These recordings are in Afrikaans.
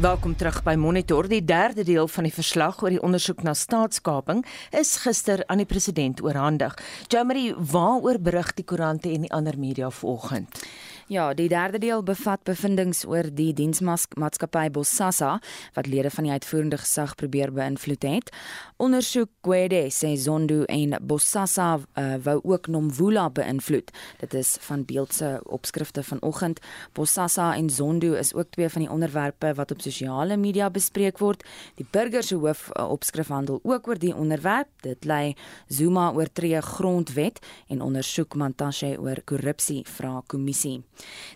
Welkom terug by Monitor. Die derde deel van die verslag oor die ondersoek na staatskaping is gister aan die president oorhandig. Jamie, waaroor berig die koerante en die ander media vanoggend? Ja, die derde deel bevat bevindinge oor die diensmaatskappy Bossasa wat lede van die uitvoerende gesag probeer beïnvloed het. Ondersoek Gwede sê Zondo en Bossasa uh, wou ook Nomvula beïnvloed. Dit is van beeldse opskrifte vanoggend. Bossasa en Zondo is ook twee van die onderwerpe wat op sosiale media bespreek word. Die burger se hoof uh, opskrif handel ook oor die onderwerp. Dit lei Zuma oortree grondwet en ondersoek Mantashe oor korrupsie vra kommissie.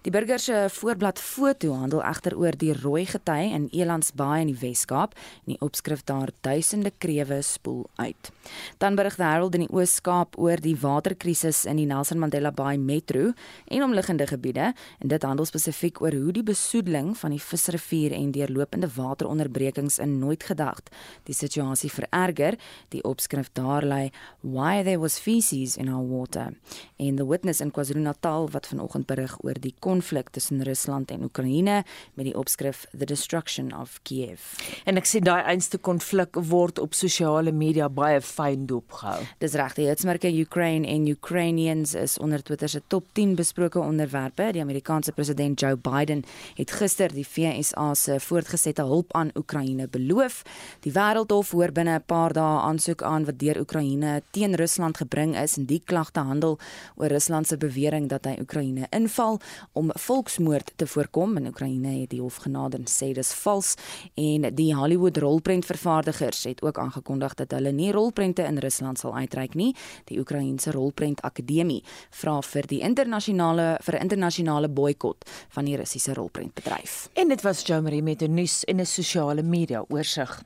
Die burger se voorblad foto handel egter oor die rooi gety in Elandsbaai in die Wes-Kaap en die opskrif daar duisende krewe spoel uit. Dan berig die Herald in die Oos-Kaap oor die waterkrisis in die Nelson Mandela Bay Metro en omliggende gebiede en dit handel spesifiek oor hoe die besoedeling van die visrivier en deurlopende wateronderbrekings in nooit gedagte die situasie vererger. Die opskrif daar lê Why there was feces in our water. En the witness in KwaZulu-Natal wat vanoggend berig oor oor die konflik tussen Rusland en Oekraïne met die opskrif The Destruction of Kiev. En ek sien daai einste konflik word op sosiale media baie fyn dopgehou. Dis reg, die hitsmerke Ukraine en Ukrainians is onder Twitter se top 10 besproke onderwerpe. Die Amerikaanse president Joe Biden het gister die FSA se voortgesette hulp aan Oekraïne beloof. Die Wêreldhof hoor binne 'n paar dae aansoek aan wat deur Oekraïne teen Rusland gebring is en die klagte handel oor Rusland se bewering dat hy Oekraïne inval om volksmoord te voorkom in Oekraïne het die hof genader en sê dis vals en die Hollywood rolprentvervaardigers het ook aangekondig dat hulle nie rolprente in Rusland sal uitreik nie. Die Oekraïense Rolprent Akademie vra vir die internasionale vir 'n internasionale boikot van die Russiese rolprentbedryf. En dit was Jo Marie met 'n nuus en 'n sosiale media oorsig.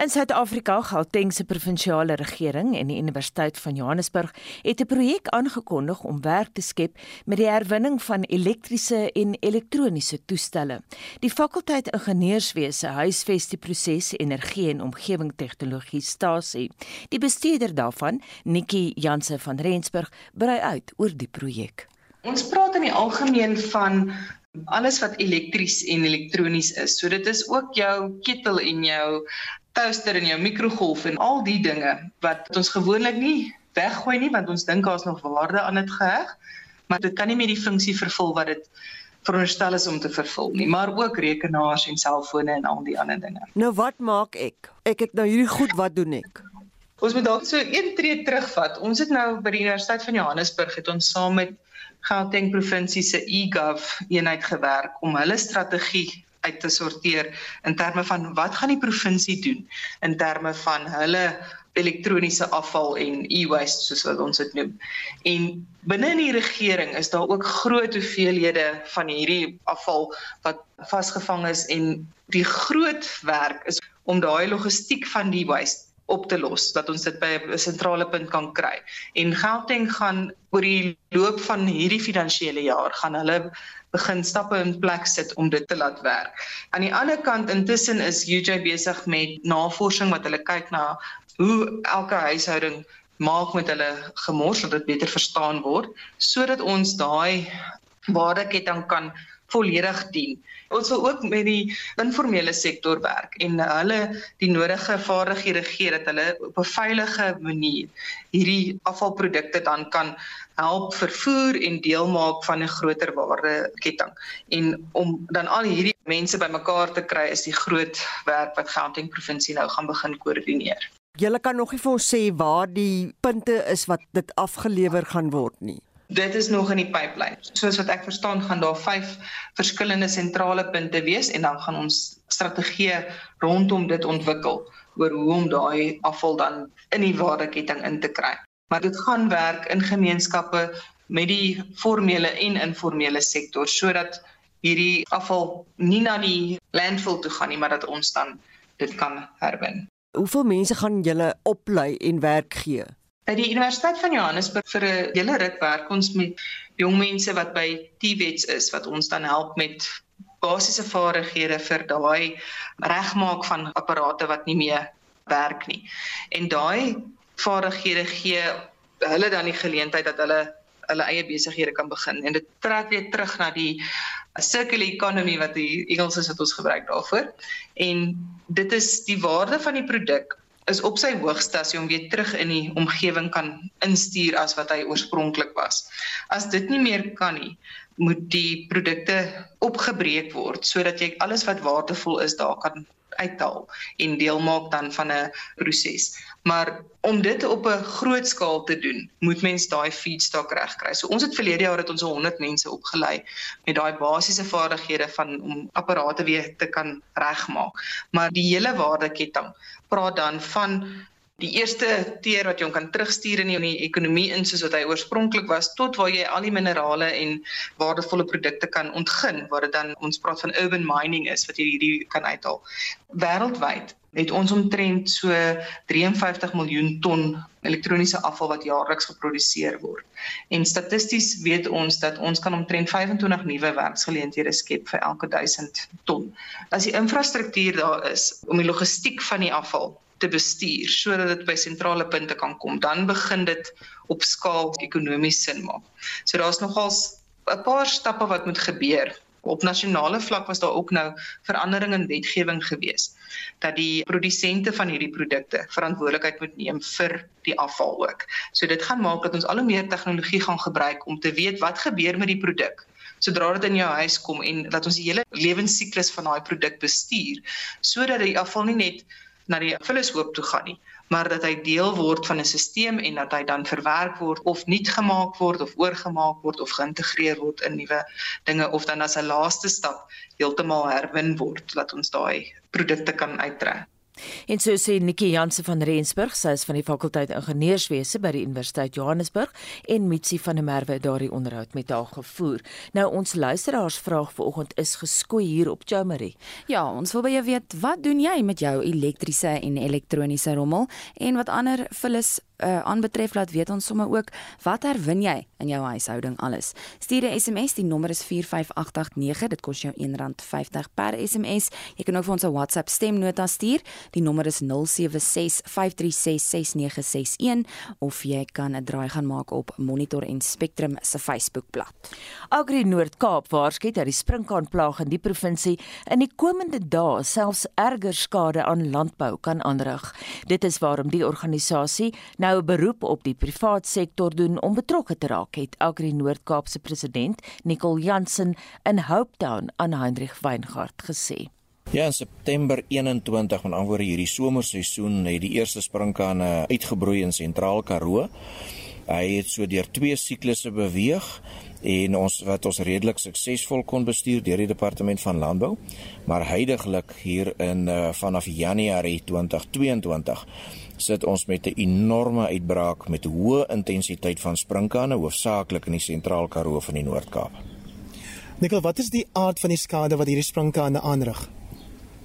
In Suid-Afrika, Gauteng se provinsiale regering en die Universiteit van Johannesburg het 'n projek aangekondig om werk te skep met die herwinning van elektriese en elektroniese toestelle. Die fakulteit ingenieurswese huisves die proses energie en omgewing tegnologie stasie. Die bestuurder daarvan, Nikki Janse van Rensburg, brei uit oor die projek. Ons praat in die algemeen van alles wat elektries en elektronies is. So dit is ook jou ketel en jou toaster en jou mikrogolf en al die dinge wat ons gewoonlik nie weggooi nie want ons dink daar's nog waarde aan dit geheg, maar dit kan nie meer die funksie vervul wat dit veronderstel is om te vervul nie, maar ook rekenaars en selfone en al die ander dinge. Nou wat maak ek? Ek het nou hierdie goed, wat doen ek? Ons moet dalk so een tree terugvat. Ons het nou by die Universiteit van Johannesburg het ons saam met Gauteng provinsie se eGov eenheid gewerk om hulle strategie uit te sorteer in terme van wat gaan die provinsie doen in terme van hulle elektroniese afval en e-waste soos wat ons dit noem. En binne in die regering is daar ook groot hoeveelhede van hierdie afval wat vasgevang is en die groot werk is om daai logistiek van die waste op te los dat ons dit by 'n sentrale punt kan kry. En Gauteng gaan oor die loop van hierdie finansiële jaar gaan hulle begin stappe in plek sit om dit te laat werk. Aan die ander kant intussen is UJ besig met navorsing wat hulle kyk na hoe elke huishouding maak met hulle gemors sodat dit beter verstaan word sodat ons daai waardeketting kan volledig dien. Ons wil ook met die informele sektor werk en hulle die nodige vaardighede gee dat hulle op 'n veilige manier hierdie afvalprodukte dan kan help vervoer en deel maak van 'n groter waardeketting. En om dan al hierdie mense bymekaar te kry is die groot werk wat Gauteng provinsie nou gaan begin koördineer. Julle kan nog nie vir ons sê waar die punte is wat dit afgelewer gaan word nie dit is nog in die pipeline. Soos wat ek verstaan, gaan daar 5 verskillende sentrale punte wees en dan gaan ons strategieë rondom dit ontwikkel oor hoe om daai afval dan in die waardeketting in te kry. Maar dit gaan werk in gemeenskappe met die formele en informele sektor sodat hierdie afval nie na die landfill toe gaan nie, maar dat ons dan dit kan herwin. Hoeveel mense gaan julle oplei en werk gee? By die Universiteit van Johannesburg vir 'n hele ruk werk ons met jong mense wat by TVETs is wat ons dan help met basiese vaardighede vir daai regmaak van apparate wat nie meer werk nie. En daai vaardighede gee hulle dan die geleentheid dat hulle hulle eie besighede kan begin en dit trek weer terug na die circular economy wat die Engels is wat ons gebruik daarvoor. En dit is die waarde van die produk is op sy hoogste as hy hom weer terug in die omgewing kan instuur as wat hy oorspronklik was. As dit nie meer kan nie, moet die produkte opgebreek word sodat jy alles wat waardevol is daar kan uithaal en deel maak dan van 'n proses. Maar om dit op 'n groot skaal te doen, moet mens daai feedstock regkry. So ons het verlede jaar het ons 100 mense opgelei met daai basiese vaardighede van om apparate weer te kan regmaak. Maar die hele waardeketting praat dan van die eerste teer wat jy hom kan terugstuur in die ekonomie in soos wat hy oorspronklik was tot waar jy al die minerale en waardevolle produkte kan ontgin waar dit dan ons praat van urban mining is wat jy hierdie kan uithaal. Wêreldwyd het ons omtrent so 53 miljoen ton elektroniese afval wat jaarliks geproduseer word. En statisties weet ons dat ons kan omtrent 25 nuwe werksgeleenthede skep vir elke 1000 ton. As die infrastruktuur daar is om die logistiek van die afval te bestuur sodat dit by sentrale punte kan kom, dan begin dit op skaal ekonomies sin maak. So daar's nogals 'n paar stappe wat moet gebeur. Op nasionale vlak was daar ook nou verandering in wetgewing gewees dat die produsente van hierdie produkte verantwoordelikheid moet neem vir die afval ook. So dit gaan maak dat ons al hoe meer tegnologie gaan gebruik om te weet wat gebeur met die produk sodra dit in jou huis kom en dat ons die hele lewensiklus van daai produk bestuur sodat die afval nie net na die vullishoop toe gaan nie, maar dat hy deel word van 'n stelsel en dat hy dan verwerk word of nuut gemaak word of oorgemaak word of geïntegreer word in nuwe dinge of dan as 'n laaste stap heeltemal herwin word dat ons daai produkte kan uittrek. En so sê Nikki Jansen van Rensburg, sy is van die fakulteit ingenieurswese by die Universiteit Johannesburg en Mitsi van der Merwe het daardie onderhoud met haar gevoer. Nou ons luisteraars vraag vanoggend is geskoei hier op Chomari. Ja, ons wil jou weet, wat doen jy met jou elektriese en elektroniese rommel en wat ander vullis uh, aanbetref laat weet ons sommer ook wat herwin jy in jou huishouding alles. Stuur 'n SMS, die nommer is 45889. Dit kos jou R1.50 per SMS. Jy kan ook vir ons 'n WhatsApp stemnota stuur. Die nommer is 0765366961 of jy kan 'n draai gaan maak op Monitor en Spectrum se Facebookblad. Agri Noord-Kaap waarsku dat die sprinkaanplaag in die provinsie in die komende dae selfs erger skade aan landbou kan aanrig. Dit is waarom die organisasie nou nou 'n beroep op die privaat sektor doen om betrokke te raak, het Agri Noord-Kaap se president, Nicole Jansen in Hope Town aan Hendrik Weingart gesê. Ja, in September 21, met ander woorde hierdie somerseisoen, het die eerste sprinkane uitgebroei in Sentraal Karoo. Hy het so deur twee siklusse beweeg en ons wat ons redelik suksesvol kon bestuur deur die departement van landbou maar heidaglik hier in uh, vanaf Januarie 2022 sit ons met 'n enorme uitbraak met hoë intensiteit van sprinkane hoofsaaklik in die sentraal Karoo van die Noord-Kaap. Nikkel, wat is die aard van die skade wat hierdie sprinkane aanrig?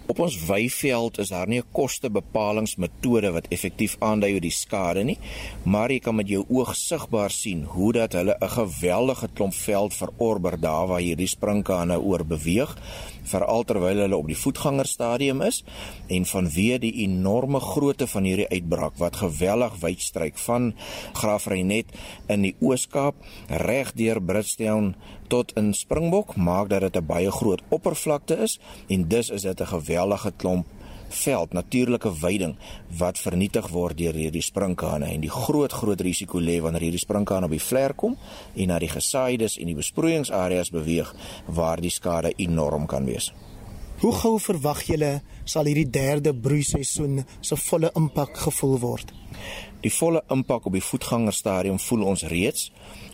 Op ons weiveld is daar nie 'n kostebepalingsmetode wat effektief aandui hoe die skade nie, maar jy kan met jou oog sigbaar sien hoe dat hulle 'n geweldige klomp veld verorber daar waar hierdie sprinkane oor beweeg veral terwyl hulle op die voetgangerstadium is en vanweë die enorme grootte van hierdie uitbraak wat geweldig wyd stryk van Graafrenet in die Oos-Kaap reg deur Britstown tot in Springbok maak dat dit 'n baie groot oppervlakte is en dus is dit 'n gewellige klomp veld natuurlike veiding wat vernietig word deur hierdie sprinkane en die groot groot risiko lê wanneer hierdie sprinkane op die vlek kom en na die gesaaides en die besproeiingsareas beweeg waar die skade enorm kan wees. Hoe gou verwag julle sal hierdie derde broeiseisoen se volle impak gevoel word? Die volle impak op die voetgangerstadium voel ons reeds.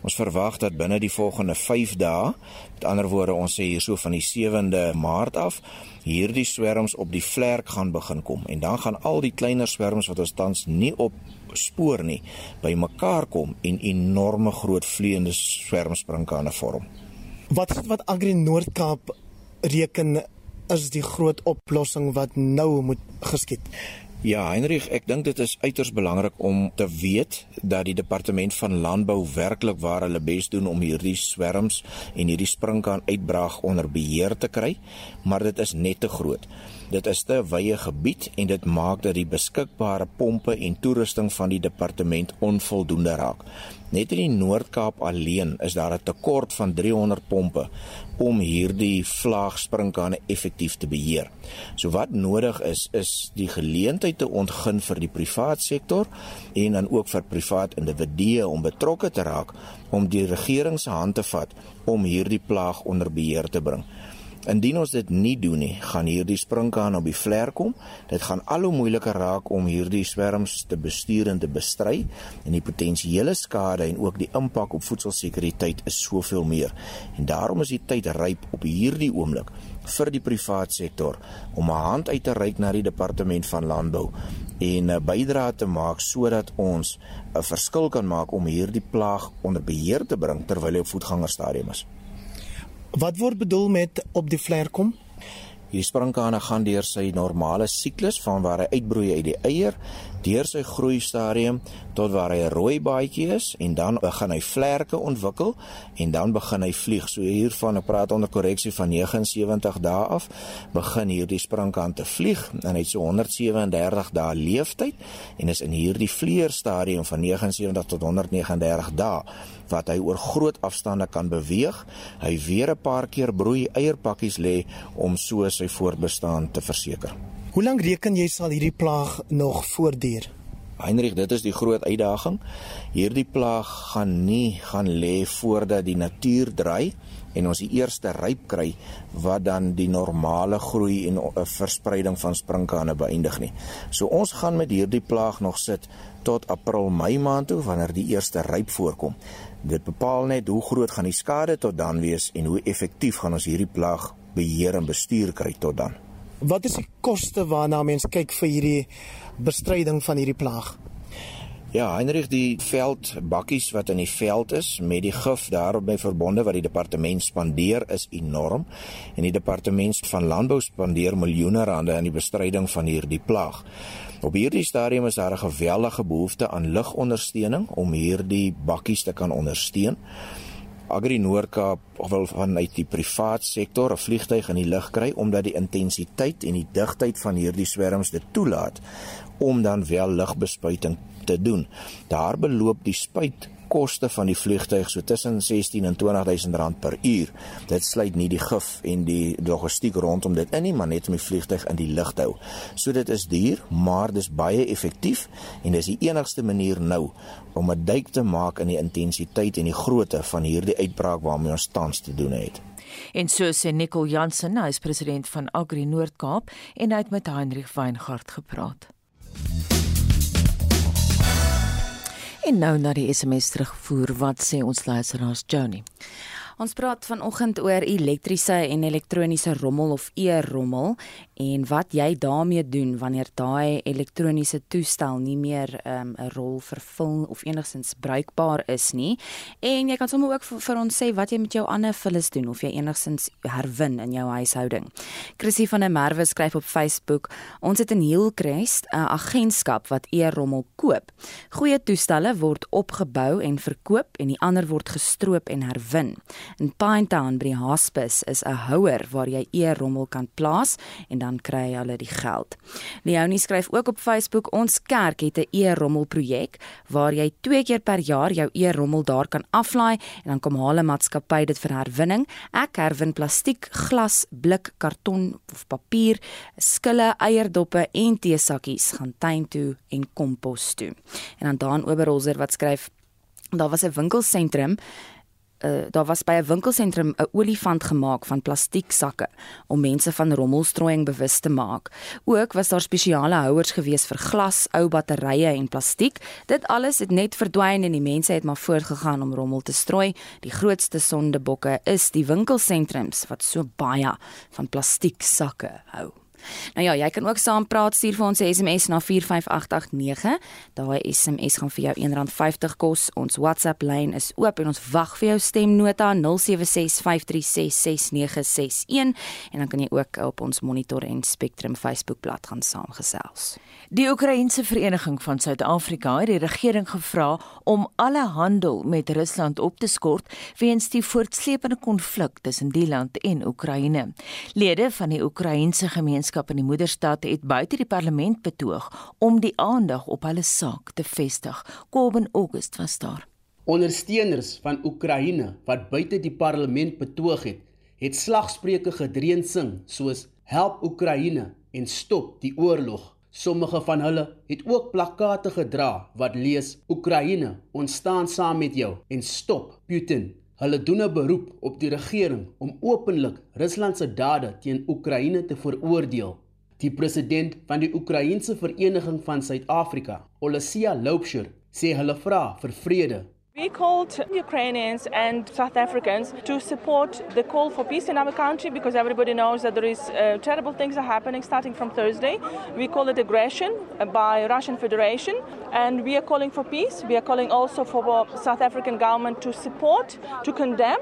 Ons verwag dat binne die volgende 5 dae, met ander woorde ons sê hierso van die 7de Maart af, hierdie swerms op die vlerk gaan begin kom en dan gaan al die kleiner swerms wat ons tans nie op spoor nie, bymekaar kom en enorme groot vleiende swermsprinkane vorm. Wat is dit wat Agri Noord-Kaap reken is die groot oplossing wat nou moet geskied? Ja, Heinrich, ek dink dit is uiters belangrik om te weet dat die departement van landbou werklik waar hulle bes doen om hierdie swerms en hierdie sprinkaan uitbraak onder beheer te kry, maar dit is net te groot. Dit is 'n wye gebied en dit maak dat die beskikbare pompe en toerusting van die departement onvoldoende raak. Net in die Noord-Kaap alleen is daar 'n tekort van 300 pompe om hierdie vlaagsprinkane effektief te beheer. So wat nodig is is die geleentheid te ontgin vir die privaat sektor en dan ook vir privaat individue om betrokke te raak om die regering se hand te vat om hierdie plaag onder beheer te bring. Indien ons dit nie doen nie, gaan hierdie sprinkaan op die vlek kom. Dit gaan al hoe moeiliker raak om hierdie swerms te bestuur en te bestry en die potensiële skade en ook die impak op voedselsekuriteit is soveel meer. En daarom is die tyd ryp op hierdie oomblik vir die privaat sektor om 'n hand uit te reik na die departement van landbou en 'n bydrae te maak sodat ons 'n verskil kan maak om hierdie plaag onder beheer te bring terwyl hy op voetgangerstadium is. Wat word bedoel met op die vlek kom? Hierdie sprinkane gaan deur sy normale siklus van waar hy uitbroei uit die eier, deur sy groei stadium tot waar hy 'n rooi baadjie is en dan begin hy vlerke ontwikkel en dan begin hy vlieg. So hiervan ek praat onder korreksie van 79 dae af begin hierdie sprinkaan te vlieg en hy het so 137 dae leeftyd en is in hierdie vlieër stadium van 79 tot 139 dae wat hy oor groot afstande kan beweeg. Hy weer 'n paar keer broei eierpakkies lê om so sy voortbestaan te verseker. Hoe lank reken jy sal hierdie plaag nog voortduur? Heinrich, dit is die groot uitdaging. Hierdie plaag gaan nie gaan lê voordat die natuur draai en ons die eerste ryp kry wat dan die normale groei en verspreiding van sprinkane beëindig nie. So ons gaan met hierdie plaag nog sit tot April, Mei maand toe wanneer die eerste ryp voorkom. Dit bepaal net hoe groot gaan die skade tot dan wees en hoe effektief gaan ons hierdie plaag beheer en bestuur kry tot dan. Wat is die koste waarna mense kyk vir hierdie bestryding van hierdie plaag? Ja, Heinrich, die veldbakkies wat in die veld is met die gif daarby verbonde wat die departement spandeer is enorm en die departement van landbou spandeer miljoene rande aan die bestryding van hierdie plaag. Op hierdie stadium is daar 'n geweldige behoefte aan ligondersteuning om hierdie bakkies te kan ondersteun. Agri Noord-Kaap wil vanuit die privaat sektor 'n vliegtyg in die lug kry omdat die intensiteit en die digtheid van hierdie swerms dit toelaat om dan wel ligbespuiting te doen. Daar beloop die spuit koste van die vliegtyg so tussen 16 en 20000 rand per uur. Dit sluit nie die gif en die logistiek rondom dit in nie, maar net om die vliegtyg in die lug te hou. So dit is duur, maar dis baie effektief en dis die enigste manier nou om 'n duik te maak in die intensiteit en die grootte van hierdie uitbraak waarmee ons tans te doen het. En so sê Nicole Jansen, hy is president van Agri Noord-Kaap en hy het met Heinrich Weingart gepraat. En nou na die SMS terugvoer wat sê ons luisteraars Johnny. Ons praat vanoggend oor elektriese en elektroniese rommel of e-rommel en wat jy daarmee doen wanneer daai elektroniese toestel nie meer ehm, 'n um, rol vervul of enigsins bruikbaar is nie. En jy kan sommer ook vir, vir ons sê wat jy met jou ander vullis doen of jy enigsins herwin in jou huishouding. Chrissy van der Merwe skryf op Facebook: "Ons het in Hillcrest 'n agentskap wat e-rommel koop. Goeie toestelle word opgebou en verkoop en die ander word gestroop en herwin." In Pinetown by die Hospice is 'n houer waar jy e-rommel kan plaas en dan kry hulle die geld. Leonie skryf ook op Facebook: "Ons kerk het 'n e-rommel projek waar jy 2 keer per jaar jou e-rommel daar kan aflaai en dan kom haal 'n maatskappy dit vir herwinning. Ek herwin plastiek, glas, blik, karton of papier, skille, eierdoppe en teesakkies gaan tuin toe en kompos toe." En dan daan Oberholzer wat skryf: Daar was 'n winkelsentrum uh, daar was by 'n winkelsentrum 'n olifant gemaak van plastieksakke om mense van rommelstrooiing bewus te maak. Ook was daar spesiale houers gewees vir glas, ou batterye en plastiek. Dit alles het net verdwyn en die mense het maar voortgegaan om rommel te strooi. Die grootste sondebokke is die winkelsentrums wat so baie van plastieksakke hou. Nou ja, jy kan ook saam praat stuur vir ons SMS na 45889. Daai SMS gaan vir jou R1.50 kos. Ons WhatsApp lyn is oop en ons wag vir jou stemnota 0765366961 en dan kan jy ook op ons Monitor en Spectrum Facebookblad gaan saamgesels. Die Oekraïense Vereniging van Suid-Afrika het die regering gevra om alle handel met Rusland op te skort weens die voortsleepende konflik tussen die land en Oekraïne. Lede van die Oekraïense gemeenskap gemeenskap in die moederstad het buite die parlement betoog om die aandag op hulle saak te vestig. Kobben August was daar. Ondersteuners van Oekraïne wat buite die parlement betoog het, het slagspreuke gedreun sing soos help Oekraïne en stop die oorlog. Sommige van hulle het ook plakkate gedra wat lees Oekraïne, ons staan saam met jou en stop Putin. Hulle doen 'n beroep op die regering om openlik Rusland se dade teen Oekraïne te veroordeel. Die president van die Oekraïense Vereniging van Suid-Afrika, Olesia Loubser, sê hulle vra vir vrede We called Ukrainians and South Africans to support the call for peace in our country because everybody knows that there is uh, terrible things are happening starting from Thursday. We call it aggression by Russian Federation and we are calling for peace. We are calling also for South African government to support, to condemn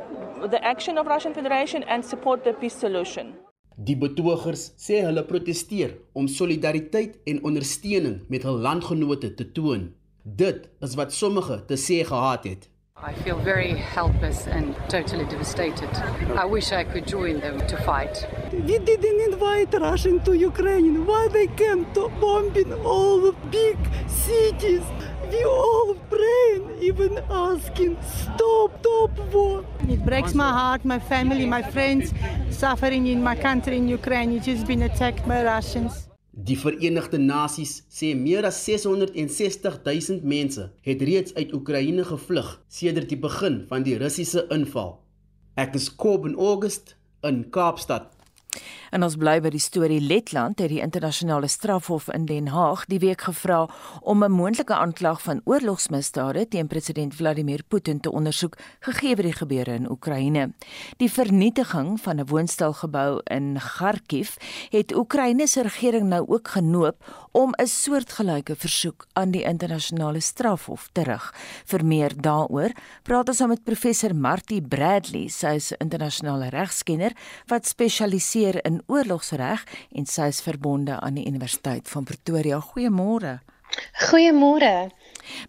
the action of Russian Federation and support the peace solution. Die betogers sê hulle proteseer om solidariteit en ondersteuning met hul landgenote te toon. Dit is wat sommige te sê gehad het. I feel very helpless and totally devastated. I wish I could join them to fight. We didn't invite Russian to Ukraine. Why they came to bombing all the big cities? We all praying, even asking, stop, stop war. It breaks my heart, my family, my friends suffering in my country in Ukraine. It's just been attacked by Russians. Die Verenigde Nasies sê meer as 660 000 mense het reeds uit Oekraïne gevlug sedert die begin van die Russiese inval. Ek is Kob in August in Kaapstad. En ons bly by die storie Letland het die internasionale strafhof in Den Haag die week gevra om 'n moontlike aanklag van oorlogsmisdade teen president Vladimir Putin te ondersoek gegee die gebeure in Oekraïne. Die vernietiging van 'n woonstelgebou in Kharkiv het Oekraïne se regering nou ook genoop om 'n soortgelyke versoek aan die internasionale strafhof te rig. Vir meer daaroor praat ons met professor Martie Bradley, sy is 'n internasionale regskenner wat spesialiseer in oorlogsreg en sy is verbonde aan die Universiteit van Pretoria. Goeiemôre. Goeiemôre.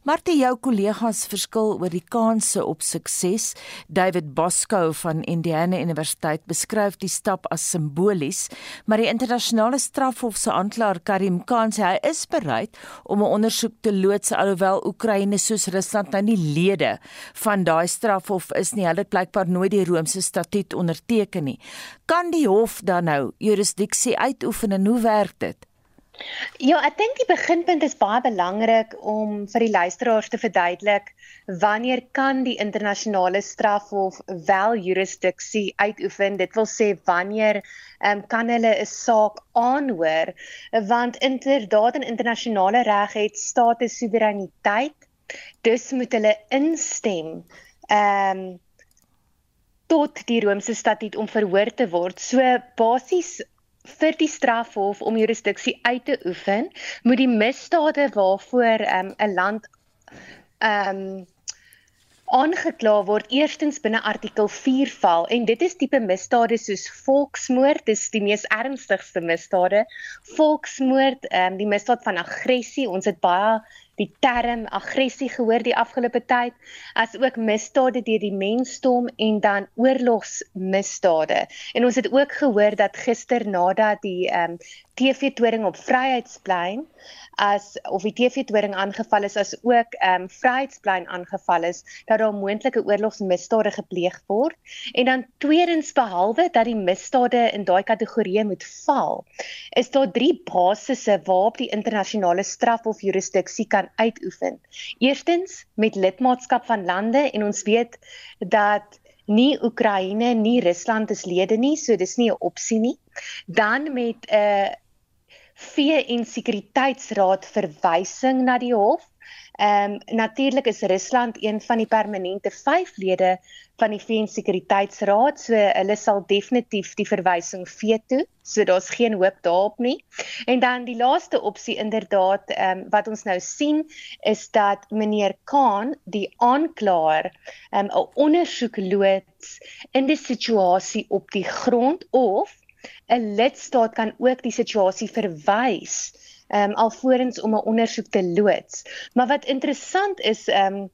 Martie, jou kollegas verskil oor die kanse op sukses. David Bosco van Indiana Universiteit beskryf die stap as simbolies, maar die internasionale strafhof se aanklaer Karim Khan sê hy is bereid om 'n ondersoek te loods alhoewel Oekraïne soos Rusland nou nie lede van daai strafhof is nie. Hulle het blykbaar nooit die Romeinse statuut onderteken nie. Kan die hof dan nou jurisdiksie uitoefen en hoe werk dit? Ja, ek dink die beginpunt is baie belangrik om vir die luisteraars te verduidelik wanneer kan die internasionale strafhof wel jurisdiksie uitoefen? Dit wil sê wanneer um, kan hulle 'n saak aanhoor? Want inderdaad in internasionale reg het state soewereiniteit. Dus moet hulle instem. Ehm um, tot die Romeinse statuut om verhoor te word. So basies vir die strafhof om jurisdiksie uit te oefen, moet die misdade waarvoor ehm, 'n um, land ehm um, aangekla word eerstens binne artikel 4 val. En dit is tipe misdade soos volksmoord dis die mees ernstigste misdade. Volksmoord ehm um, die misdaad van aggressie ons het baie die term aggressie gehoor die afgelope tyd as ook misdade deur die mensdom en dan oorlogsmisdade. En ons het ook gehoor dat gister nadat die ehm um, TV-toring op Vryheidsplein as of die TV-toring aangeval is as ook ehm um, Vryheidsplein aangeval is dat daar moontlike oorlogsmisdade gepleeg word en dan tweedens behalwe dat die misdade in daai kategorie moet val is daar drie basisse waarop die internasionale strafhof jurisdiksie kan uitoefen. Eerstens met lidmaatskap van lande en ons weet dat nie Oekraïne nie Rusland is lede nie, so dis nie 'n opsie nie. Dan met 'n uh, eh, VN Sekuriteitsraad verwysing na die hof. Ehm um, natuurlik is Rusland een van die permanente 5 lede van die VN Sekuriteitsraad, so hulle sal definitief die verwysing veto, so daar's geen hoop daarop nie. En dan die laaste opsie inderdaad ehm um, wat ons nou sien is dat meneer Khan die aanklaer ehm um, 'n ondersoek loods in die situasie op die grond of 'n lidstaat kan ook die situasie verwys um, alvorens om 'n ondersoek te loods. Maar wat interessant is, ehm um,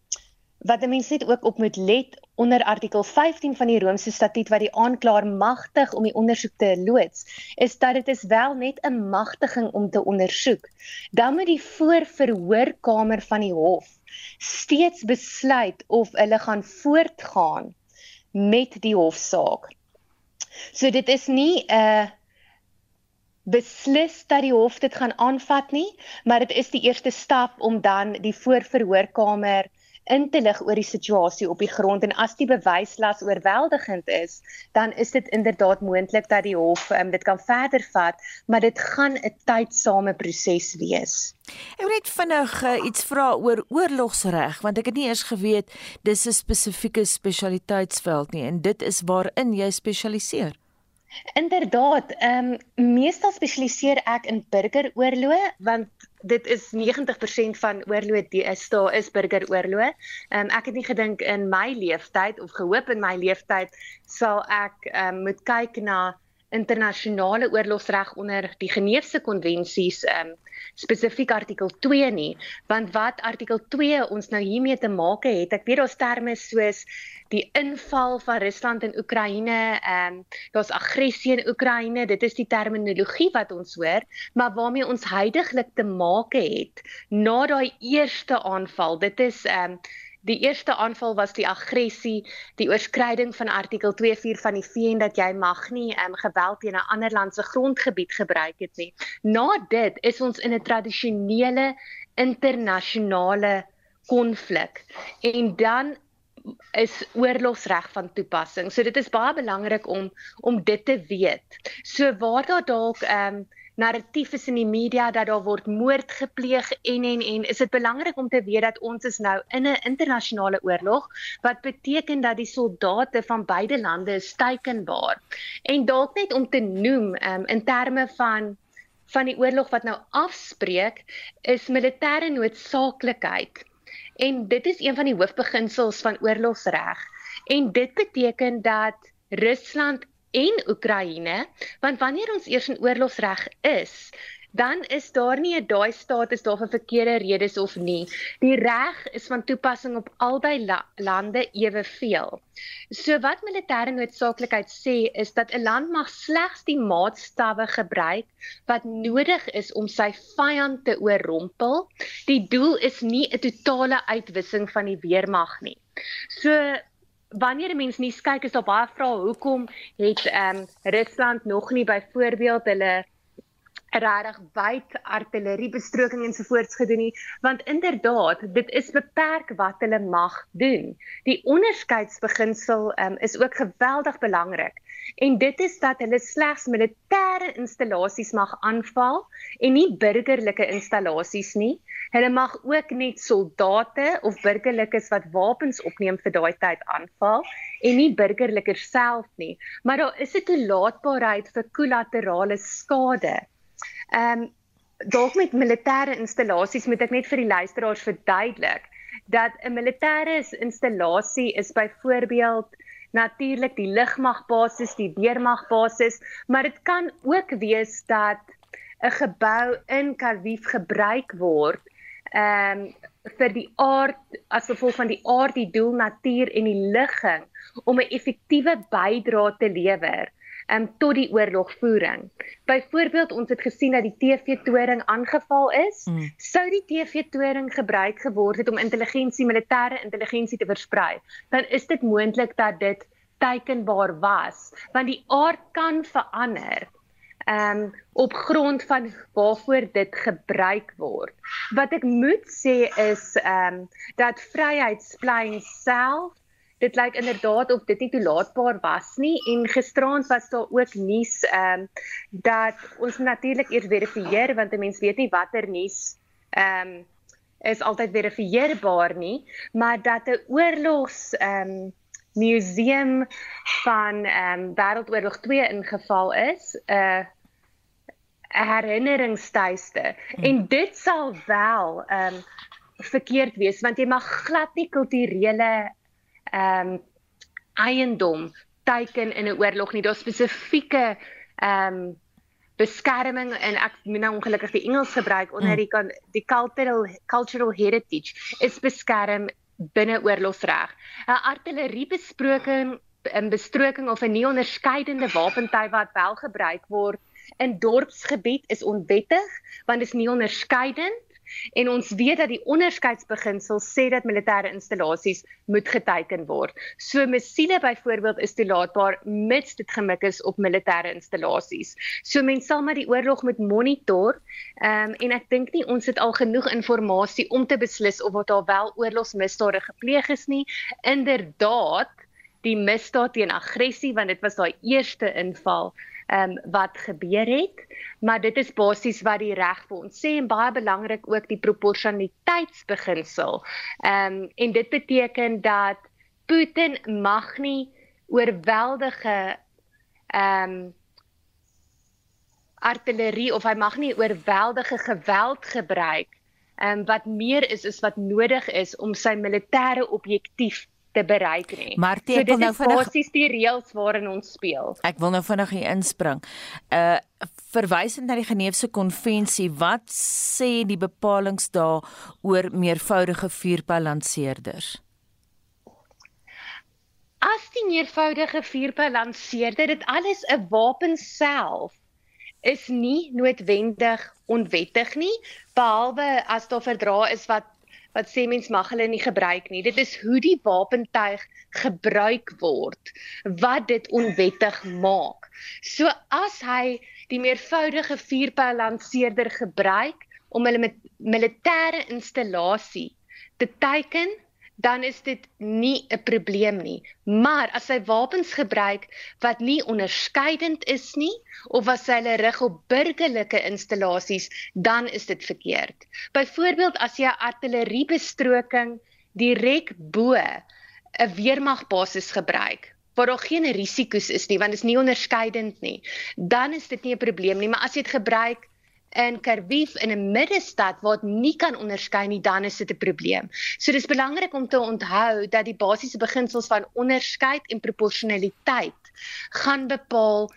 wat mense net ook op moet let onder artikel 15 van die Romeinse statuut wat die aanklaer magtig om die ondersoek te loods, is dat dit is wel net 'n magtiging om te ondersoek. Dan moet die voorverhoorkamer van die hof steeds besluit of hulle gaan voortgaan met die hofsaak. So dit is nie 'n uh, beslis dat die hof dit gaan aanvat nie, maar dit is die eerste stap om dan die voorverhoorkamer in te lig oor die situasie op die grond en as die bewyslas oorweldigend is, dan is dit inderdaad moontlik dat die hof um, dit kan verder vat, maar dit gaan 'n tydsame proses wees. Ek wil net vinnig uh, iets vra oor oorlogsreg want ek het nie eers geweet dis 'n spesifieke spesialiteitsveld nie en dit is waarin jy spesialiseer. Inderdaad, ehm um, meestal spesialiseer ek in burgeroorloë want dit is 90% van oorloë deesdae is burgeroorloë. Ehm um, ek het nie gedink in my leeftyd of gehoop in my leeftyd sal ek ehm um, moet kyk na internasionale oorlogsreg onder die Geneefse konvensies ehm um, spesifiek artikel 2 nie want wat artikel 2 ons nou hiermee te maak het ek weet daar's terme soos die inval van Rusland in Oekraïne ehm um, daar's aggressie in Oekraïne dit is die terminologie wat ons hoor maar waarmee ons heidaglik te maak het na daai eerste aanval dit is ehm um, Die eerste aanval was die aggressie, die oorskryding van artikel 24 van die VN dat jy mag nie um, geweld teen 'n ander land se grondgebied gebruik het nie. Na dit is ons in 'n tradisionele internasionale konflik en dan is oorlogsreg van toepassing. So dit is baie belangrik om om dit te weet. So waar daar dalk ehm um, narratief is in die media dat daar word moord gepleeg en en en is dit belangrik om te weet dat ons is nou in 'n internasionale oorlog wat beteken dat die soldate van beide lande is teikenbaar. En dalk net om te noem um, in terme van van die oorlog wat nou afspreek is militêre noodsaaklikheid. En dit is een van die hoofbeginsels van oorlogsreg. En dit beteken dat Rusland en Oekraïne, want wanneer ons eers in oorlogsreg is, dan is daar nie 'n daai status daar vir verkeerde redes of nie. Die reg is van toepassing op albei la lande eweveel. So wat militêre noodsaaklikheid sê is dat 'n land mag slegs die maatstawwe gebruik wat nodig is om sy vyand te oorrompel. Die doel is nie 'n totale uitwissing van die weermag nie. So wanneer 'n mens nie kyk is daar baie vrae hoekom het ehm um, Rusland nog nie byvoorbeeld hulle regtig wyd artilleriebestroking ensovoorts gedoen nie. Want inderdaad dit is beperk wat hulle mag doen. Die onderskeidsbeginsel um, is ook geweldig belangrik en dit is dat hulle slegs militêre installasies mag aanval en nie burgerlike installasies nie. Hulle mag ook net soldate of burgerlikes wat wapens opneem vir daai tyd aanval en nie burgerlikers self nie. Maar daar is 'n toelaatbaarheid vir kollaterale skade. Ehm um, dalk met militêre installasies moet ek net vir die luisteraars verduidelik dat 'n militêre installasie is byvoorbeeld natuurlik die lugmagbasis, die weermagbasis, maar dit kan ook wees dat 'n gebou in Karwief gebruik word ehm um, vir die aard as gevolg van die aard, die doel, natuur en die ligging om 'n effektiewe bydrae te lewer um, tot die oorlogvoering. Byvoorbeeld ons het gesien dat die TV-toring aangeval is. Mm. Sou die TV-toring gebruik geword het om intelligensie, militêre intelligensie te versprei, dan is dit moontlik dat dit teikenbaar was, want die aard kan verander ehm um, op grond van waarvoor dit gebruik word. Wat ek moet sê is ehm um, dat Vryheidsplein self dit lyk inderdaad of dit nie toelaatbaar was nie en gisteraand was daar ook nuus ehm um, dat ons natuurlik eers verifieer want 'n mens weet nie watter nuus ehm um, is altyd verifieerbaar nie maar dat 'n oorlogs ehm um, museum van ehm um, Wêreldoorlog 2 ingeval is 'n uh, herinneringstuiste hmm. en dit sal wel ehm um, verkeerd wees want jy mag glad nie kulturele ehm um, eiendom teiken in 'n oorlog nie. Daar's spesifieke ehm um, beskerming en ek moet nou ongelukkig die Engels gebruik onder mm. die die cultural cultural heritage is beskerm binne oorlogsreg. 'n Artilleriebesproking 'n bestroking of 'n nie onderskeidende wapentuig wat wel gebruik word in dorpsgebied is onwettig want dit is nie onderskeidend En ons weet dat die onderskeidsbeginsel sê dat militêre installasies moet geteken word. So missiele byvoorbeeld is toelaatbaar mits dit gemik is op militêre installasies. So mense sal maar die oorlog moet monitor. Ehm um, en ek dink nie ons het al genoeg inligting om te beslis of wat daar wel oorlogsmisdade gepleeg is nie. Inderdaad, die misdaad teen aggressie want dit was daai eerste inval ehm um, wat gebeur het, maar dit is basies wat die reg vir ons sê en baie belangrik ook die proporsionaliteitsbeginsel. Ehm um, en dit beteken dat Putin mag nie oorweldige ehm um, artillerie of hy mag nie oorweldige geweld gebruik ehm um, wat meer is is wat nodig is om sy militêre objektief te bereik nie. Maar so, ek wil nou vinnig basies die reëls waarin ons speel. Ek wil nou vinnig hier inspring. Uh verwysend na die Geneefse konvensie, wat sê die bepalinge daar oor meervoudige vuurpyl-lanseerders? As die meervoudige vuurpyl-lanseerder dit alles 'n wapen self is nie noodwendig onwettig nie behalwe as daar verdra is wat wat sê mens mag hulle nie gebruik nie. Dit is hoe die wapentuig gebruik word wat dit onwettig maak. So as hy die meervoudige vuurpyl lanseerder gebruik om hulle met militêre installasie te teiken dan is dit nie 'n probleem nie. Maar as hy wapens gebruik wat nie onderskeidend is nie of as hy hulle rig op burgerlike installasies, dan is dit verkeerd. Byvoorbeeld as jy artilleriebestroking direk bo 'n weermagbasis gebruik waar daar geen risiko's is nie want dit is nie onderskeidend nie, dan is dit nie 'n probleem nie, maar as jy dit gebruik in Karwief in 'n middestad waar dit nie kan onderskei nie, dan is dit 'n probleem. So dis belangrik om te onthou dat die basiese beginsels van onderskeid en proporsionaliteit gaan bepaal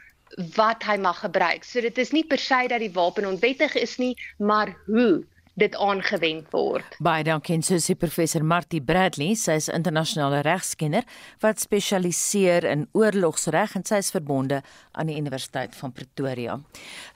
wat hy mag gebruik. So dit is nie per se dat die wapen onwettig is nie, maar hoe dit aangewend word. Baie dankie aan Susie professor Martie Bradley, sy is internasionale regskenner wat spesialiseer in oorlogsreg en sy is verbonde aan die Universiteit van Pretoria.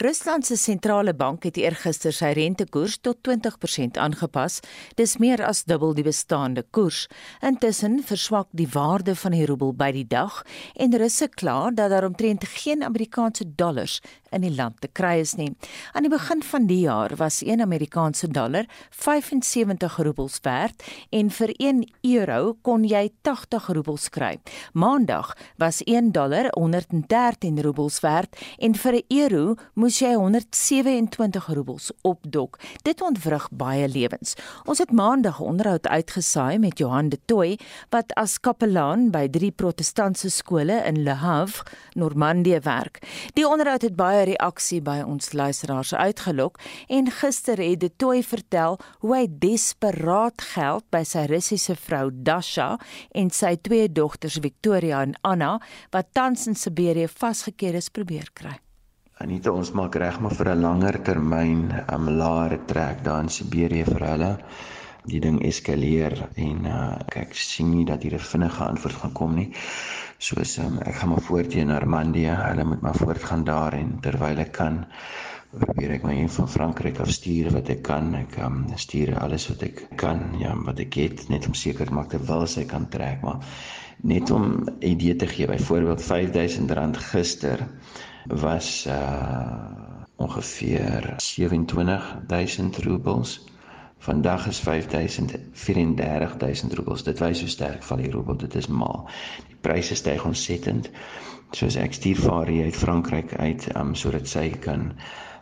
Rusland se sentrale bank het eergister sy rentekoers tot 20% aangepas. Dis meer as dubbel die bestaande koers. Intussen verswak die waarde van die roebel by die dag en Russe kla dat daar omtrent geen Amerikaanse dollars in die land te kry is nie. Aan die begin van die jaar was 1 Amerikaanse dollar 75 roebels werd en vir 1 euro kon jy 80 roebels kry. Maandag was 1 dollar 113 roebels werd en vir 'n euro moes jy 127 roebels opdok. Dit ontwrig baie lewens. Ons het maandag onderhoud uitgesaai met Johan de Tooi wat as kapelaan by drie protestantse skole in Le Havre, Normandië werk. Die onderhoud het baie reaksie by ons luisteraars uitgelok en gister het de Tooi vertel hoe hy desperaat geld by sy Russiese vrou Dasha en sy twee dogters Victoria en Anna wat tans in Siberië vasgekeer is probeer kry. Anita ons maak reg maar vir 'n langer termyn 'n um, laer trek daar in Siberië vir hulle. Die ding eskaleer en uh, ek sien nie dat hier 'n vinnige antwoord gaan kom nie. Soos um, ek gaan maar voort teen Normandië. Hulle moet maar voortgaan daar en terwyl ek kan probeer ek my een van Frankryk af stuur wat ek kan. Ek um, stuur alles wat ek kan, ja, wat ek het net om seker te maak wel sy kan trek, maar net om 'n idee te gee, byvoorbeeld R5000 gister was uh ongeveer 27000 roebels. Vandag is 5000 34000 roebels. Dit wys hoe sterk val die roebel. Dit is mal. Die pryse styg ontsettend. Soos ek stuur vir haar uit Frankryk uit, um sodat sy kan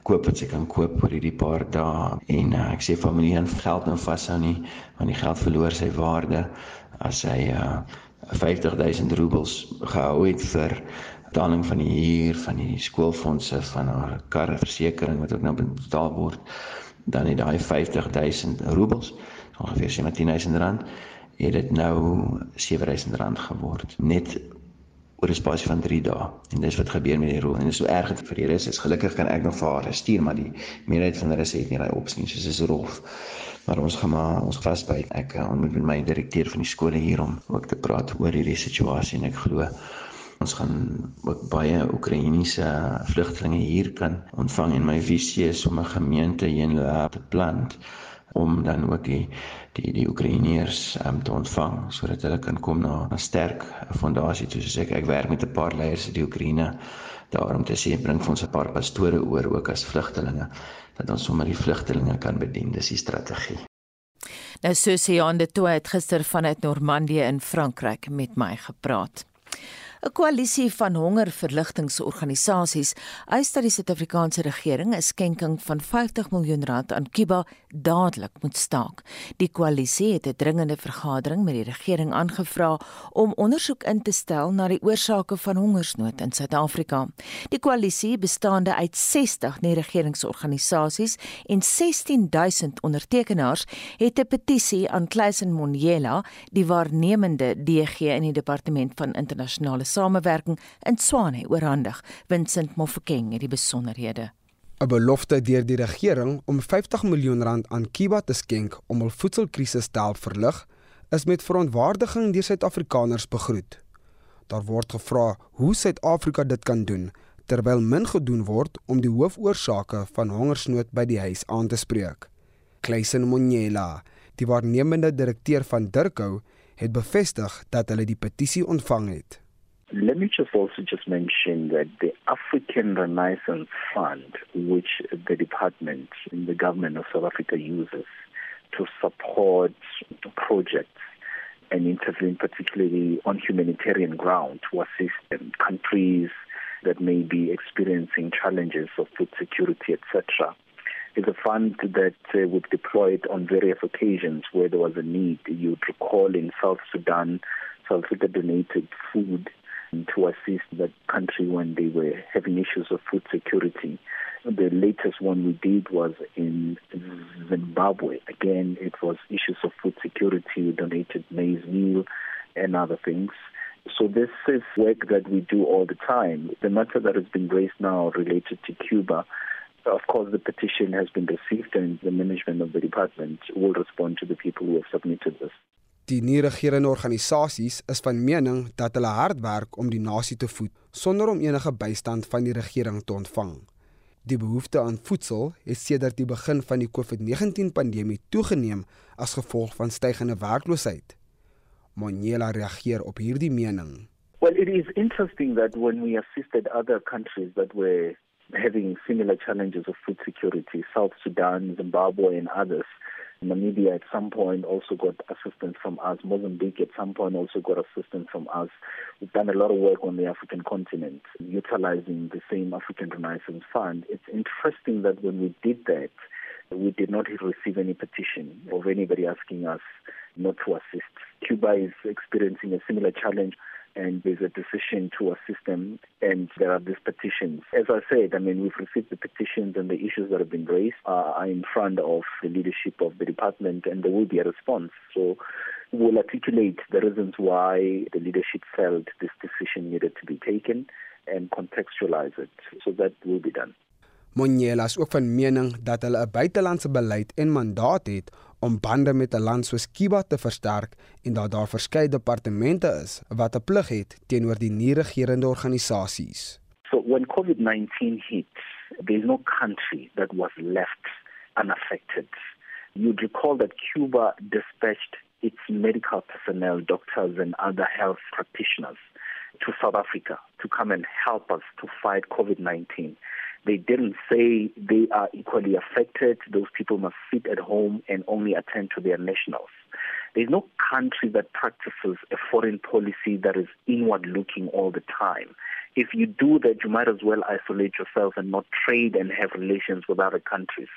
koop wat sy kan koop oor hierdie paar dae. En uh, ek sê familie en geld nou vashou nie want die geld verloor sy waarde as hy uh, 50000 roebels gehou het vir betaling van die huur van die skoolfondse van haar karversekering wat ook nou betaal word. Dan het daai 50000 roebels ongeveer 17000 rand het dit nou 7000 rand geword. Net oor 'n spasie van 3 dae. En dis wat gebeur met die rol. En dit is so erg dit vir die rus is. Gelukkig kan ek nog vir haar stuur, maar die meerderheid van die rus het nie daai opsie nie, soos is rof. Maar ons gaan maar ons vasbyt. Ek ontmoet met my direkteur van die skole hier om ook te praat oor hierdie situasie en ek glo ons gaan ook baie Oekraïense vlugtelinge hier kan ontvang en my visie is om 'n gemeente hier in te plant om dan ook die die die Oekraïners um, te ontvang sodat hulle kan kom na 'n sterk fondasie toe. Soos ek ek werk met 'n paar leiers in die Oekraïne daarom te sê bring vir ons 'n paar pastore oor ook as vlugtelinge dat ons sommer die vlugtelinge kan bedien. Dis die strategie. Nou Susie Jan de Tooy het gister vanuit Normandië in Frankryk met my gepraat. 'n Koalisie van hongerverligtingsorganisasies eis dat die Suid-Afrikaanse regering 'n skenking van 50 miljoen rand aan Kuba dadelik moet staak. Die koalisie het 'n dringende vergadering met die regering aangevra om ondersoek in te stel na die oorsake van hongersnood in Suid-Afrika. Die koalisie, bestaande uit 60 nie-regeringsorganisasies en 16000 ondertekenaars, het 'n petisie aan Kleisen Monyela, die waarnemende DG in die departement van internasionale samewerking in Swane oorhandig. Vincent Mofokeng het die besonderhede. 'n Belofte deur die regering om 50 miljoen rand aan Kiba te skenk om hul voedselkrisis te help verlig, is met verontwaardiging deur Suid-Afrikaners begroet. Daar word gevra hoe Suid-Afrika dit kan doen terwyl min gedoen word om die hoofoorsake van hongersnood by die huis aan te spreek. Kleisen Monyela, die waarnemende direkteur van Dirkou, het bevestig dat hulle die petisie ontvang het. Let me just also just mention that the African Renaissance Fund, which the department in the government of South Africa uses to support projects and intervene particularly on humanitarian ground to assist countries that may be experiencing challenges of food security, etc. is a fund that uh, we've deployed on various occasions where there was a need. You'd recall in South Sudan, South Africa donated food to assist that country when they were having issues of food security. The latest one we did was in Zimbabwe. Again, it was issues of food security. We donated maize meal and other things. So this is work that we do all the time. The matter that has been raised now related to Cuba, of course, the petition has been received and the management of the department will respond to the people who have submitted this. Die nie-regerende organisasies is van mening dat hulle hard werk om die nasie te voed sonder om enige bystand van die regering te ontvang. Die behoefte aan voedsel het sedert die begin van die COVID-19 pandemie toegeneem as gevolg van stygende werkloosheid. Monyela reageer op hierdie mening. Well, it is interesting that when we assisted other countries that were having similar challenges of food security, South Sudan, Zimbabwe and others, Namibia at some point also got assistance from us. Mozambique at some point also got assistance from us. We've done a lot of work on the African continent utilizing the same African Renaissance Fund. It's interesting that when we did that, we did not receive any petition of anybody asking us not to assist. Cuba is experiencing a similar challenge and there's a decision to assist them and there are these petitions. As I said, I mean, we've received the petitions and the issues that have been raised are in front of the leadership of the department and there will be a response. So we'll articulate the reasons why the leadership felt this decision needed to be taken and contextualize it. So that will be done. Monyela is ook van mening dat hulle 'n buitelandse beleid en mandaat het om bande met 'n land soos Kuba te versterk en dat daar verskeie departemente is wat 'n plig het teenoor die nie-regerende organisasies. So when COVID-19 hit, there's no country that was left unaffected. You'd recall that Cuba dispatched its medical personnel, doctors and other health practitioners to South Africa to come and help us to fight COVID-19. They didn't say they are equally affected. Those people must sit at home and only attend to their nationals. There's no country that practices a foreign policy that is inward looking all the time. If you do that, you might as well isolate yourself and not trade and have relations with other countries.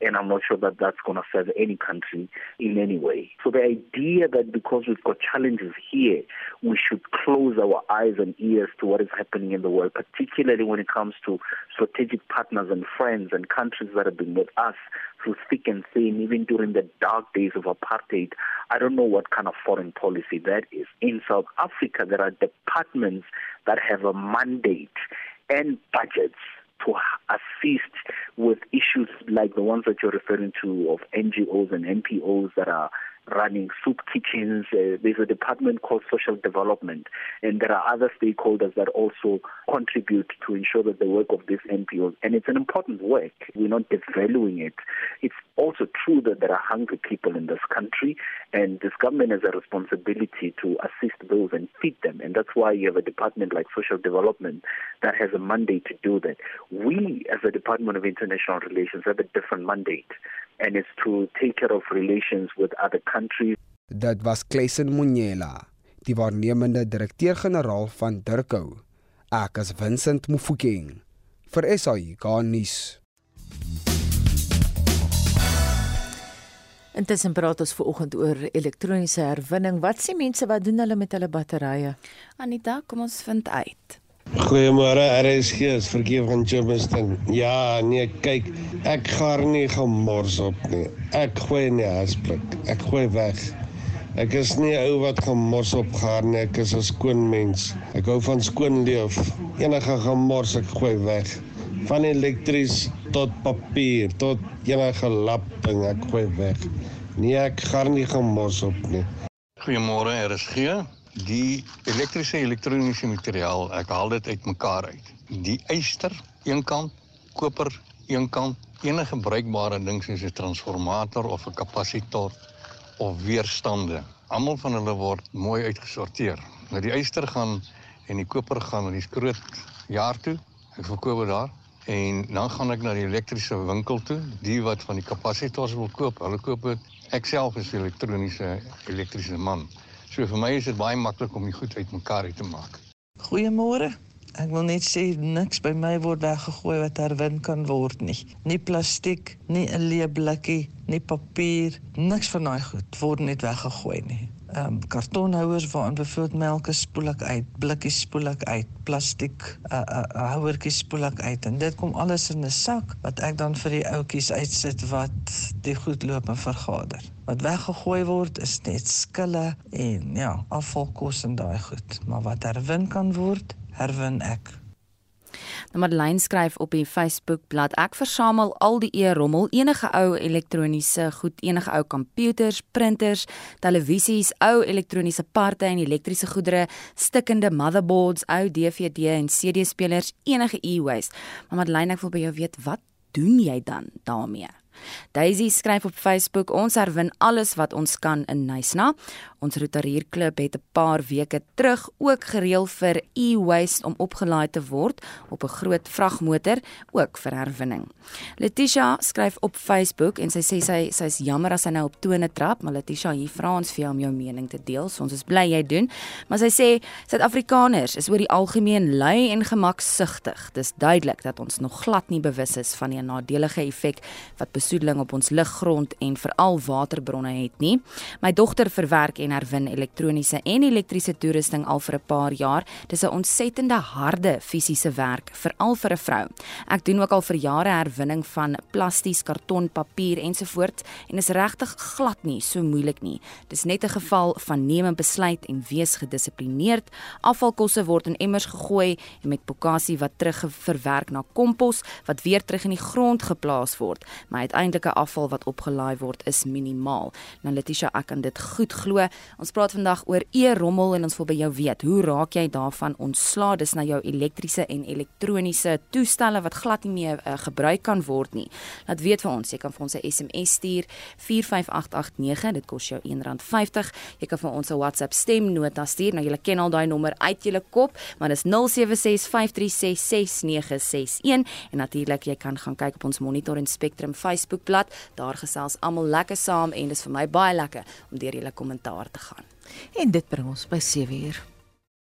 And I'm not sure that that's going to serve any country in any way. So the idea that because we've got challenges here, we should close our eyes and ears to what is happening in the world, particularly when it comes to strategic partners and friends and countries that have been with us through thick and thin, even during the dark days of apartheid. I don't know what kind of foreign policy that is. In South Africa, there are departments that have a mandate and budgets to assist with issues like the ones that you're referring to of NGOs and NPOs that are running soup kitchens. Uh, there's a department called social development, and there are other stakeholders that also contribute to ensure that the work of these NPOs, and it's an important work. We're not devaluing it. It's also true that there are hungry people in this country, and this government has a responsibility to assist those and feed them, and that's why you have a department like social development that has a mandate to do that. We, as a Department of International Relations, have a different mandate and it's to take care of relations with other countries. Dit was Kleisen Munyela, die waarnemende direkteur-generaal van Durko. Ek is Vincent Mufokeng vir SAI Garnis. Intussen praat ons ver oggend oor elektroniese herwinning. Wat sê mense wat doen hulle met hulle batterye? Anita, kom ons vind uit. Goeiemôre, RSG is verkeer van Germiston. Ja, nee, kyk, ek gaan nie gemors op nie. Ek gooi nie hasblik. Ek gooi weg. Ek is nie 'n ou wat gemors op gaan nie. Ek is 'n skoon mens. Ek hou van skoon leef. Enige gemors ek gooi weg. Van elektries tot papier tot enige lap ding ek gooi weg. Nee, ek gaan nie gemors op nie. Goeiemôre, RSG. Die elektriese elektroniese materiaal, ek haal dit uitmekaar uit. Die yster een kant, koper een kant, enige bruikbare ding soos 'n transformator of 'n kapasitor of weerstande. Almal van hulle word mooi uitgesorteer. Nou die yster gaan en die koper gaan na die groot jaar toe. Ek verkoop dit daar en dan gaan ek na die elektriese winkel toe. Die wat van die kapasitors wil koop, hulle koop. Ek self is 'n elektroniese elektriese man. So vir my is dit baie maklik om die goed uitmekaar uit te maak. Goeiemôre. Ek wil net sê niks by my word weggegooi wat herwin kan word nie. Nie plastiek, nie 'n leë blikkie, nie papier, niks van daai goed word net weggegooi nie ehm um, kartonhouers waarin bevoeld melk spoel ek uit, blikkies spoel ek uit, plastiek uh, uh, houertjies spoel ek uit en dit kom alles in 'n sak wat ek dan vir die ouetjies uitsit wat die goed loop en vergader. Wat weggegooi word is net skille en ja, afvalkos en daai goed, maar wat herwin kan word, herwin ek. Nou Madeleine skryf op die Facebook bladsy: Ek versamel al die e-rommel, enige ou elektroniese goed, enige ou komputers, printers, televisies, ou elektroniese parte en elektriese goedere, stikkende motherboards, ou DVD en CD-spelers, enige e-waste. Maar Madeleine, ek wil by jou weet, wat doen jy dan daarmee? Daisy skryf op Facebook: Ons herwin alles wat ons kan in Nysna. Ons rotarierklub het 'n paar weke terug ook gereël vir e-waste om opgelaai te word op 'n groot vragmotor, ook vir herwinning. Letitia skryf op Facebook en sy sê sy sy's jammer as sy nou op tone trap, maar Letitia, hier vra ons vir jou om jou mening te deel. So ons is bly jy doen, maar sy sê Suid-Afrikaners is oor die algemeen lui en gemaksugtig. Dis duidelik dat ons nog glad nie bewus is van die nadelige effek wat besoedeling op ons luggrond en veral waterbronne het nie. My dogter verwerk en herwin elektroniese en elektriese toerusting al vir 'n paar jaar. Dis 'n ontsettende harde fisiese werk, veral vir 'n vrou. Ek doen ook al vir jare herwinning van plasties, karton, papier ensovoorts en is regtig glad nie so moeilik nie. Dis net 'n geval van neem 'n besluit en wees gedissiplineerd. Afvalkosse word in emmers gegooi en met bokasie wat terugverwerk na kompos wat weer terug in die grond geplaas word. My uiteindelike afval wat opgelaai word is minimaal. Nou Letitia, ek kan dit goed glo. Ons praat vandag oor e-rommel en ons wil by jou weet, hoe raak jy daarvan ontslaa? Dis na jou elektriese en elektroniese toestelle wat glad nie meer uh, gebruik kan word nie. Laat weet vir ons, jy kan vir ons 'n SMS stuur 45889, dit kos jou R1.50. Jy kan vir ons 'n WhatsApp stemnota stuur. Nou jy ken al daai nommer uit jou kop, maar dis 0765366961 en natuurlik jy kan gaan kyk op ons Monitor en Spectrum Facebookblad. Daar gesels almal lekker saam en dis vir my baie lekker om deur julle kommentaar te gaan. En dit bring ons by 7 uur.